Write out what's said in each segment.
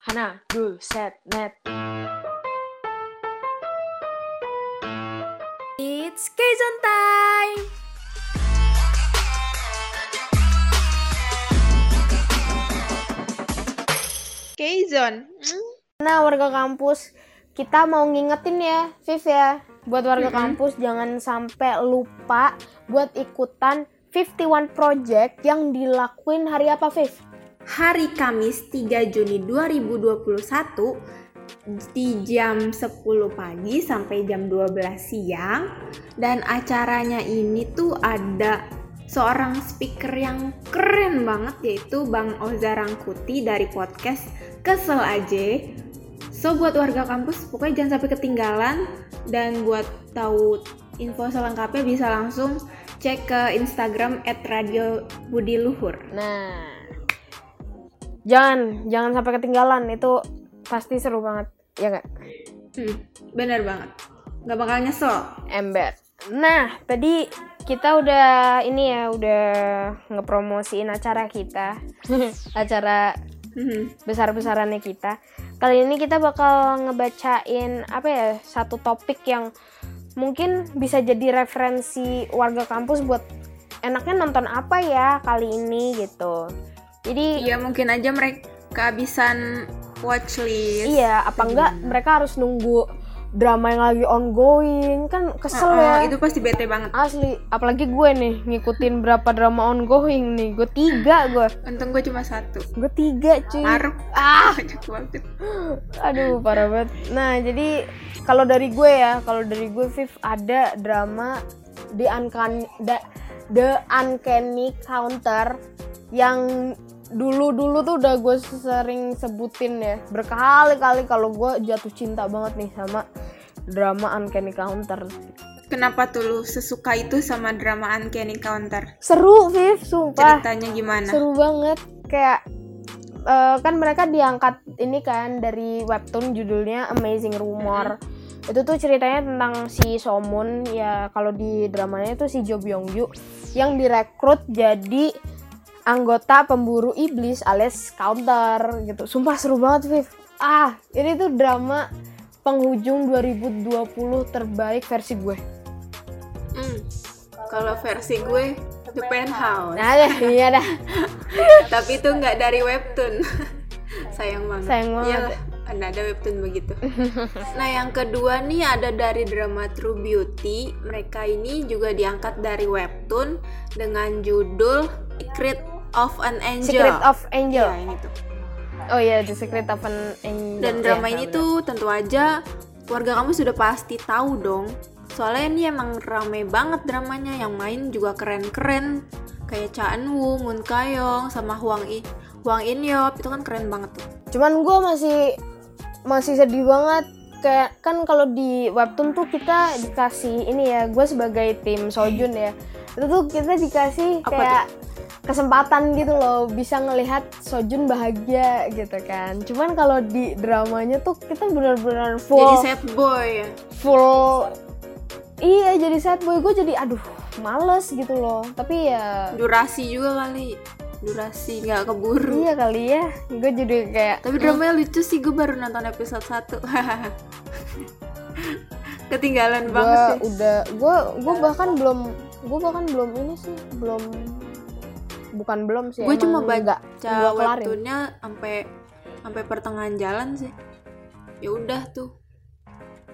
Hana, dul, set, net. It's Kazon time! Kazon. Nah, warga kampus, kita mau ngingetin ya, Viv ya. Buat warga kampus, jangan sampai lupa buat ikutan 51 Project yang dilakuin hari apa, Viv? Hari Kamis 3 Juni 2021 di jam 10 pagi sampai jam 12 siang dan acaranya ini tuh ada seorang speaker yang keren banget yaitu Bang Oza Rangkuti dari podcast Kesel Aja. So buat warga kampus pokoknya jangan sampai ketinggalan dan buat tahu info selengkapnya bisa langsung cek ke Instagram @radiobudiluhur. Nah, jangan jangan sampai ketinggalan. Itu pasti seru banget ya nggak? Hmm, bener banget. Nggak bakal nyesel. ember. Nah tadi kita udah ini ya udah ngepromosiin acara kita. Acara Hmm, besar-besarannya kita. Kali ini kita bakal ngebacain apa ya satu topik yang mungkin bisa jadi referensi warga kampus buat enaknya nonton apa ya kali ini gitu jadi Iya mungkin aja mereka kehabisan watchlist. Iya, apa enggak mereka harus nunggu drama yang lagi ongoing kan kesel Oh, ya itu pasti bete banget. asli apalagi gue nih ngikutin berapa drama ongoing nih gue tiga gue Untung gue cuma satu. gue tiga cuy Maruk. ah Banyak banget. aduh parah banget nah jadi kalau dari gue ya kalau dari gue Viv ada drama The Uncanny The Uncanny Counter yang dulu-dulu tuh udah gue sering sebutin ya berkali-kali kalau gue jatuh cinta banget nih sama drama Uncanny Counter Kenapa tuh lu sesuka itu sama drama Uncanny Counter? seru Viv sumpah Ceritanya gimana? seru banget kayak eh, kan mereka diangkat ini kan dari webtoon judulnya Amazing Rumor itu tuh ceritanya tentang si Somun ya kalau di dramanya itu si Jo Byung Ju yang direkrut jadi anggota pemburu iblis alias counter gitu sumpah seru banget Viv ah ini tuh drama penghujung 2020 terbaik versi gue Hmm, Kalau versi gue The Penthouse. nah iya dah Tapi itu nggak dari webtoon. Sayang banget. Sayang banget. Iyalah, ada webtoon begitu. nah, yang kedua nih ada dari drama True Beauty. Mereka ini juga diangkat dari webtoon dengan judul Secret of an Angel. Secret of Angel Iya, ini tuh. oh iya The Secret of an Angel Dan Ya, drama ini tahu, tuh tentu aja warga kamu sudah pasti tahu dong. Soalnya ini emang rame banget dramanya, yang main juga keren-keren. Kayak Cha Eun Woo, Moon Kayong, sama Huang I Huang In Yop, itu kan keren banget tuh. cuman gue masih masih sedih banget kayak kan kalau di webtoon tuh kita dikasih ini ya gue sebagai tim Sojun ya itu tuh kita dikasih Apa kayak kesempatan gitu loh bisa ngelihat Sojun bahagia gitu kan cuman kalau di dramanya tuh kita benar-benar full Jadi sad boy ya. full iya jadi sad boy gue jadi aduh males gitu loh tapi ya Durasi juga kali. Durasi nggak keburu. iya kali ya gue jadi kayak Tapi dramanya lucu sih, gue baru nonton episode 1 Ketinggalan gue banget sih. udah gue gue bahkan belum gue bahkan belum ini sih belum bukan belum sih Gue cuma baca webtoonnya sampai sampai pertengahan jalan sih. Ya udah tuh.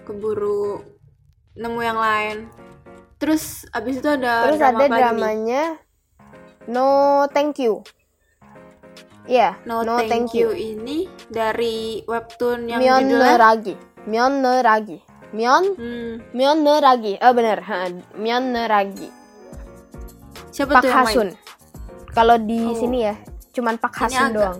Keburu nemu yang lain. Terus abis itu ada terus drama ada nih? dramanya no thank you Iya, No, thank, you. ini dari webtoon yang Myeon judulnya Ragi. Myeon Ragi. Myeon hmm, Ragi. Oh bener, ha, Ragi. siapa Pak tuh yang main? Kalau di Oh. sini ya, cuman Pak Ini Hasun agak- doang.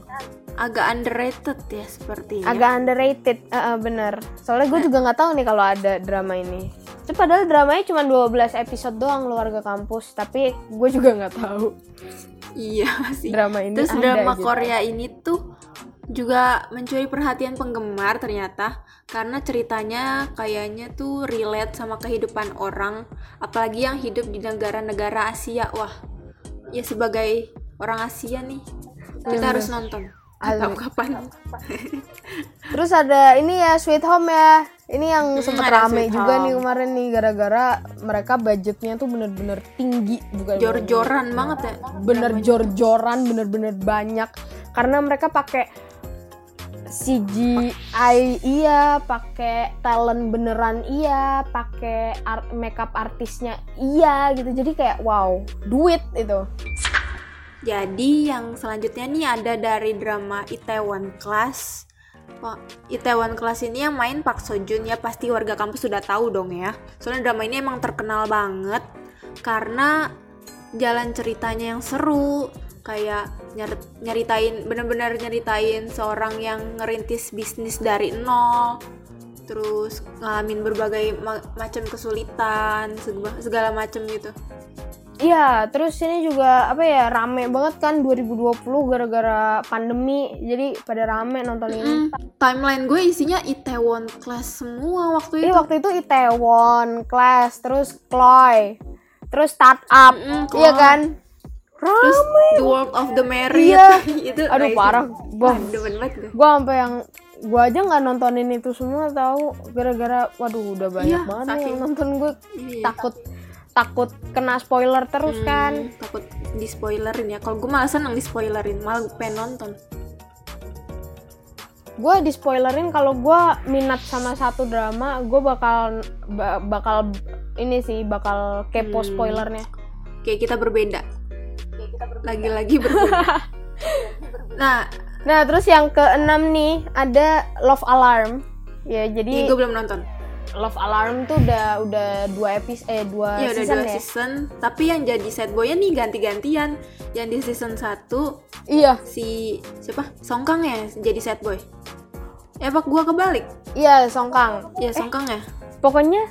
Agak underrated ya sepertinya. Agak underrated, eh, eh, bener. Soalnya gue juga nggak tahu nih kalau ada drama ini. Itu padahal dramanya cuma 12 episode doang loh warga kampus, tapi gue juga nggak tahu Iya sih. drama ini Terus ada drama gitu. Korea ini tuh juga mencuri perhatian penggemar ternyata karena ceritanya kayaknya tuh relate sama kehidupan orang apalagi yang hidup di negara-negara Asia wah ya sebagai orang Asia nih kita Hmm. harus nonton Atau Asli. kapan? Terus ada ini ya Sweet Home ya. Ini yang Hmm, sempet ada rame juga Home. nih kemarin nih gara-gara mereka budgetnya tuh bener-bener tinggi bukan Jor-joran banget ya. bener jor-joran bener-bener banyak karena mereka pakai CGI iya, pakai talent beneran iya, pakai art, makeup artisnya iya gitu. Jadi kayak wow, duit itu. Jadi yang selanjutnya nih ada dari drama Itaewon Class. Itaewon Class ini yang main Park Seo Joon ya pasti warga kampus sudah tahu dong ya. Soalnya drama ini emang terkenal banget karena jalan ceritanya yang seru, kayak nyer- nyeritain bener-bener nyeritain seorang yang ngerintis bisnis dari nol terus ngalamin berbagai ma- macam kesulitan segala, segala macam gitu Iya, terus ini juga apa ya rame banget kan 2020 gara-gara pandemi. Jadi pada rame nonton ini. Mm, timeline gue isinya Itaewon Class semua waktu Ini itu waktu itu Itaewon, Class, terus Chloe, terus Startup. Mm-mm, Iya Chloe. Terus. The World of the Married Iya. itu Aduh amazing. parah, Bang. banget gue sampai yang gua aja nggak nontonin itu semua tahu gara-gara waduh udah banyak Iya, banget saking- yang nonton gue Iya. takut takut kena spoiler terus Hmm, kan takut di spoilerin ya kalau gue malah seneng di spoilerin malah gue pengen nonton gue di spoilerin kalau gue minat sama satu drama gue bakal ba- bakal ini sih bakal kepo Hmm. spoilernya kayak kita berbeda lagi-lagi berbeda. Nah. Nah terus yang keenam nih ada Love Alarm. Ya jadi ini gue belum nonton. Love Alarm tuh udah udah dua episode eh dua Iya udah season dua ya? season. Tapi yang jadi sad boy-nya nih ganti-gantian. Yang di season 1 iya. si siapa? Songkang ya jadi sad boy. Ya pak gua kebalik? Iya Songkang. Ya Songkang ya? pokoknya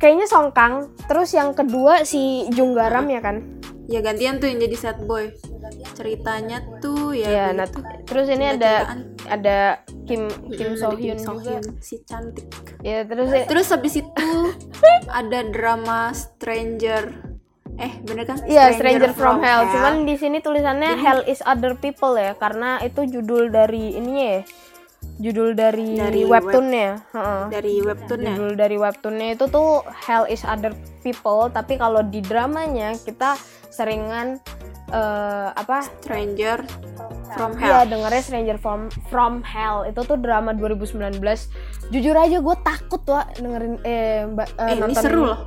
kayaknya Songkang. Terus yang kedua si Junggaram ya kan ya gantian tuh yang jadi sad boy ceritanya tuh ya Iya, nah terus ini ada ada Kim Kim So Hyun So juga. Si cantik Ya terus ya- terus habis itu ada drama Stranger eh bener kan Iya, Stranger from, Hell. Cuman di sini tulisannya Jadi- Hell is Other People ya, karena itu judul dari ininya ya. Judul dari, Dari webtoonnya. Heeh. dari webtoonnya Judul dari webtoonnya itu tuh Hell is Other People, tapi kalau di dramanya kita seringan eh, apa? Stranger from Iya, Hell dengernya Stranger from from Hell. Itu tuh drama 2019. Jujur aja gue takut wah dengerin eh, mbak eh, eh, ini seru loh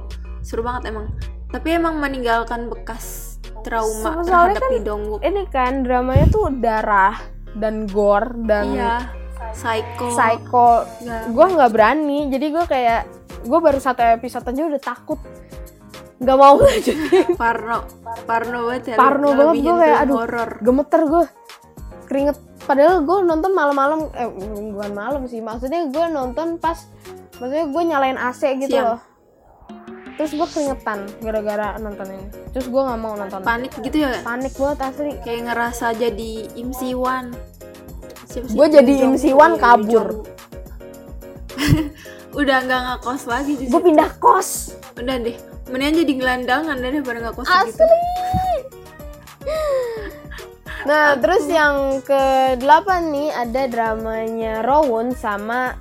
seru banget emang tapi emang meninggalkan bekas trauma Soalnya terhadap kan Lee Dong Wook Ini kan dramanya tuh darah dan gore dan iya psycho. Psycho. Ya. gue nggak berani jadi gue kayak gue baru satu episode aja udah takut. Nggak mau. Lanjutin Parno Parno banget ya Parno banget gue kayak aduh horor gemeter gue keringet. Padahal gue nonton malam-malam eh bukan malam sih maksudnya gue nonton pas maksudnya gue nyalain AC gitu Siang. loh. Terus gue keringetan gara-gara nonton ini. Terus gue nggak mau nonton. Panik gitu ya? Panik banget asli. Kayak ngerasa jadi Im Siwan Siapa sih? Gua jadi Lee Im Jong- Siwan Lee kabur. Udah nggak ngekos lagi gue pindah kos. Udah deh. Mendingan jadi gelandangan deh daripada nggak kos asli. Gitu nah terus yang ke delapan nih ada dramanya Rowoon sama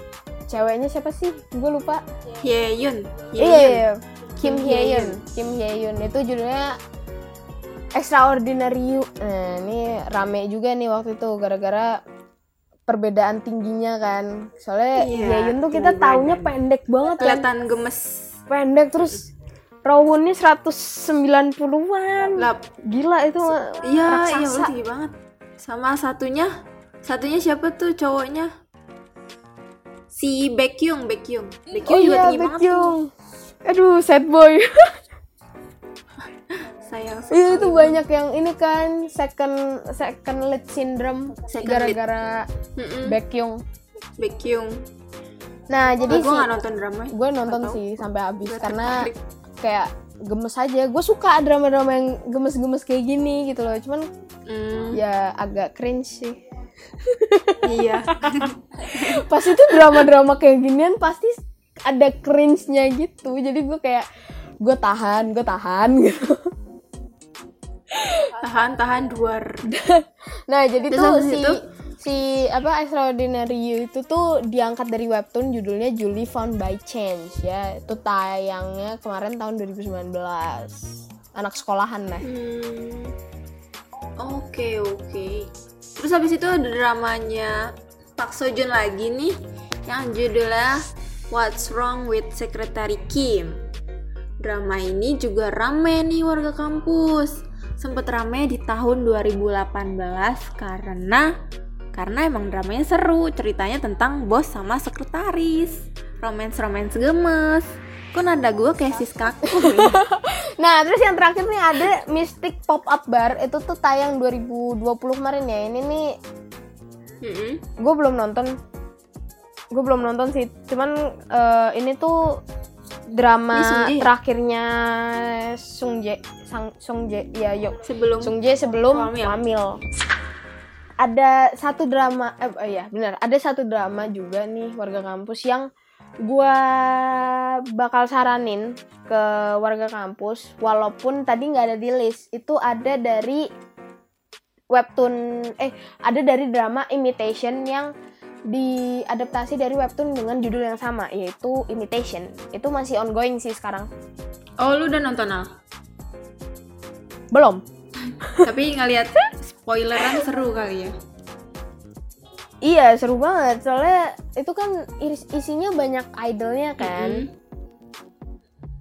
ceweknya siapa sih? Gue lupa. Hyeyun iya iya, Hyeyun iya. Kim Hye-yeon Kim Hye-yeon itu judulnya Extraordinary You. Nah ini rame juga nih waktu itu gara-gara perbedaan tingginya kan. Soalnya Iya, Hye-yeon tuh kita taunya badan. pendek banget kan. Kelihatan gemes. Pendek terus ini 190-an lap gila itu iya iya tinggi banget. Sama satunya satunya siapa tuh cowoknya? Si Baekhyun Baekhyun Baekhyun oh juga iya tinggi banget tuh. Aduh sad boy sayang Iya itu sekali. banyak yang ini kan second second lead syndrome Second gara-gara. Baekhyun. Baekhyun Nah jadi gue sih nggak nonton drama gue nonton tahu. sih sampai habis karena tertarik. kayak gemes aja. Gue suka drama-drama yang gemes-gemes kayak gini gitu loh. Cuman Hmm, ya agak cringe sih. iya Pas itu drama-drama kayak ginian pasti ada cringe-nya gitu. Jadi gue kayak gue tahan, gue tahan gitu. tahan tahan duar Nah jadi Terus tuh habis si itu? si apa Extraordinary You itu tuh diangkat dari webtoon judulnya Julie Found by Chance ya itu tayangnya kemarin tahun 2019 anak sekolahan lah Hmm. Oke oke. Terus habis itu ada dramanya Park Seo Joon lagi nih yang judulnya What's Wrong with Secretary Kim. Drama ini juga rame nih warga kampus. Sempet rame di tahun 2018 karena karena emang dramanya seru. Ceritanya tentang bos sama sekretaris. Romance-romance gemes. Kok nada gue kayak sis kaku? Nah, terus yang terakhir nih ada Mystic Pop Up Bar itu tuh tayang 2020 kemarin ya. Ini nih gue belum nonton. Gue belum nonton sih. Cuman eh, ini tuh drama Sung ya? terakhirnya Sung Jae, Sang Sung Jae, ya yuk. Sebelum Sung Jae sebelum Wamil. Wamil. Ada satu drama, eh eh, ya benar, ada satu drama juga nih warga kampus yang gua bakal saranin ke warga kampus, walaupun tadi nggak ada di list, itu ada dari webtoon, eh ada dari drama Imitation yang diadaptasi dari webtoon dengan judul yang sama, yaitu Imitation. Itu masih ongoing sih sekarang. Oh lu udah nonton Al? Belum. Tapi ngeliat spoileran seru kali ya. Iya seru banget soalnya itu kan is- isinya banyak idolnya kan. Mm-mm.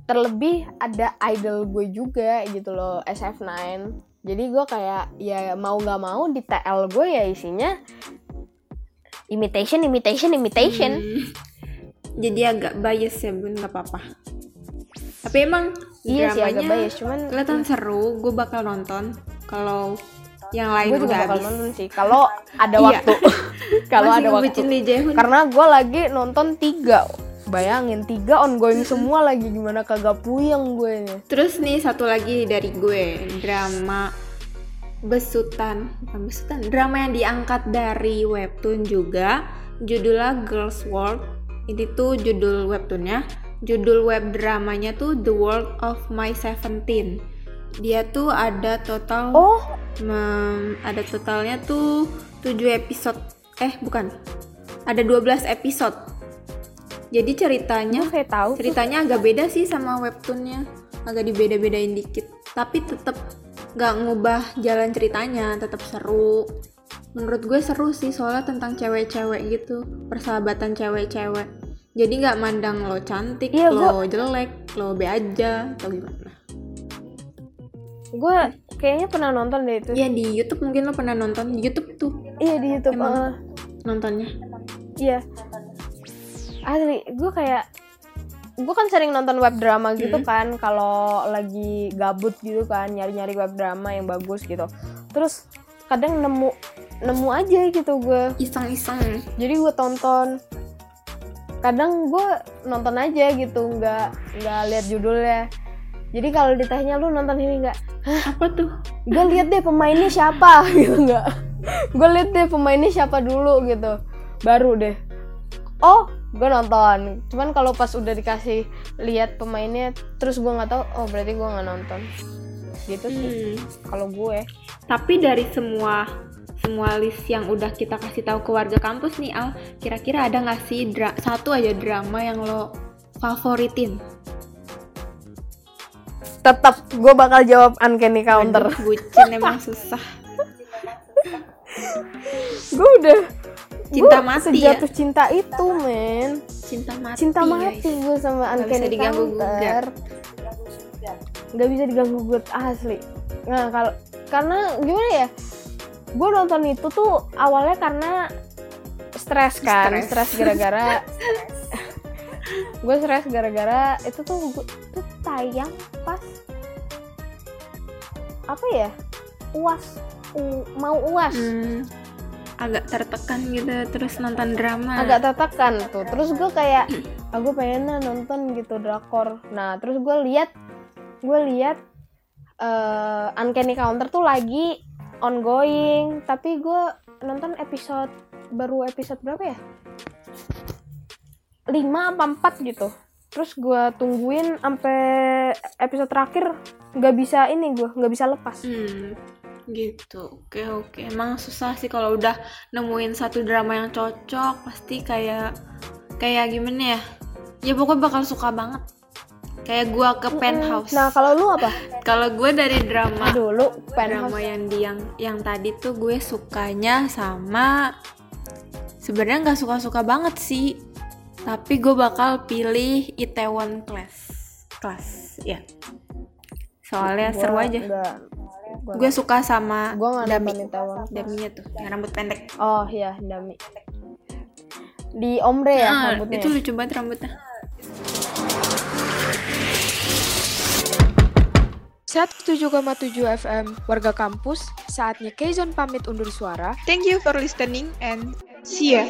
Terlebih ada idol gue juga gitu loh SF9. Jadi gue kayak ya mau nggak mau di TL gue ya isinya imitation, imitation, imitation. Hmm. Jadi agak bias ya bun nggak apa-apa. Tapi emang Iya sih agak bias, cuman kelihatan seru. Gue bakal nonton. Kalau yang lain gue juga bakal habis. nonton sih. Kalau ada Iya. waktu, kalau ada waktu. Karena gue lagi nonton tiga. Bayangin tiga ongoing semua lagi gimana kagak puyeng gue. Terus nih satu lagi dari gue drama besutan, bukan besutan, drama yang diangkat dari webtoon juga, judulnya Girls World. Ini tuh judul webtoonnya. Judul web dramanya tuh The World of My Seventeen. Dia tuh ada total Oh, Mem, ada totalnya tuh 7 episode. Eh, bukan. Ada 12 episode. Jadi ceritanya kayak tahu. ceritanya agak beda sih sama webtoonnya agak dibeda-bedain dikit tapi tetap nggak ngubah jalan ceritanya tetap seru menurut gue seru sih soalnya tentang cewek-cewek gitu persahabatan cewek-cewek jadi nggak mandang lo cantik Iya, lo jelek lo be aja atau gimana Gue kayaknya pernah nonton deh itu. ya di YouTube mungkin lo pernah nonton di YouTube tuh Iya di YouTube. Emang? eh, nontonnya iya. Asli, gue kayak gue kan sering nonton web drama gitu Hmm. kan kalau lagi gabut gitu kan nyari-nyari web drama yang bagus gitu. Terus kadang nemu nemu aja gitu gue. iseng-iseng Jadi gue tonton. Kadang gue nonton aja gitu, nggak nggak lihat judulnya. Jadi kalau ditanya lu nonton ini nggak? apa tuh gue lihat deh pemainnya siapa gitu nggak gue lihat deh pemainnya siapa dulu gitu baru deh oh gue nonton cuman kalau pas udah dikasih lihat pemainnya terus gue nggak tahu oh berarti gue nggak nonton gitu sih Hmm. kalau gue Tapi dari semua semua list yang udah kita kasih tahu ke warga kampus nih Al, kira-kira ada nggak sih dra- satu aja drama yang lo favoritin? tetap gue bakal jawab uncanny counter Aduh, bucin emang susah. gue udah Cinta gua mati ya? sejatuh cinta itu men Cinta mati. cinta guys. mati gue sama uncanny diganggu counter nggak bisa diganggu gugat asli nah kalau karena gimana ya gue nonton itu tuh awalnya karena stres kan Stres. gara-gara gue stres gara-gara itu tuh gua- itu tayang pas apa ya uas u- mau uas Hmm, agak tertekan gitu terus nonton drama. agak tertekan tuh. Terus gue kayak aku pengen lah nonton gitu drakor. Nah terus gue lihat gue lihat eh uncanny counter tuh lagi ongoing. Tapi gue nonton episode baru episode berapa ya? 5 apa 4 gitu. Terus gue tungguin sampai episode terakhir nggak bisa ini gue nggak bisa lepas. Hmm. Gitu. Oke oke. Emang susah sih kalau udah nemuin satu drama yang cocok pasti kayak kayak gimana ya? Ya pokoknya bakal suka banget. Kayak gua ke penthouse. Nah, kalau lu apa? kalau gue dari drama Dulu drama penthouse. yang di yang yang tadi tuh gue sukanya sama sebenarnya nggak suka-suka banget sih. Tapi gue bakal pilih Itaewon Class. Class ya. Soalnya Gua seru aja. Enggak. Gua, gue suka sama gua nggak Dami Itaewon. Daminya tuh yang rambut pendek Oh iya, Dami. Di Ombre ya Ah, rambutnya. itu lucu banget rambutnya Set 7,7 FM, warga kampus, saatnya Keizon pamit undur suara. Thank you for listening and see ya.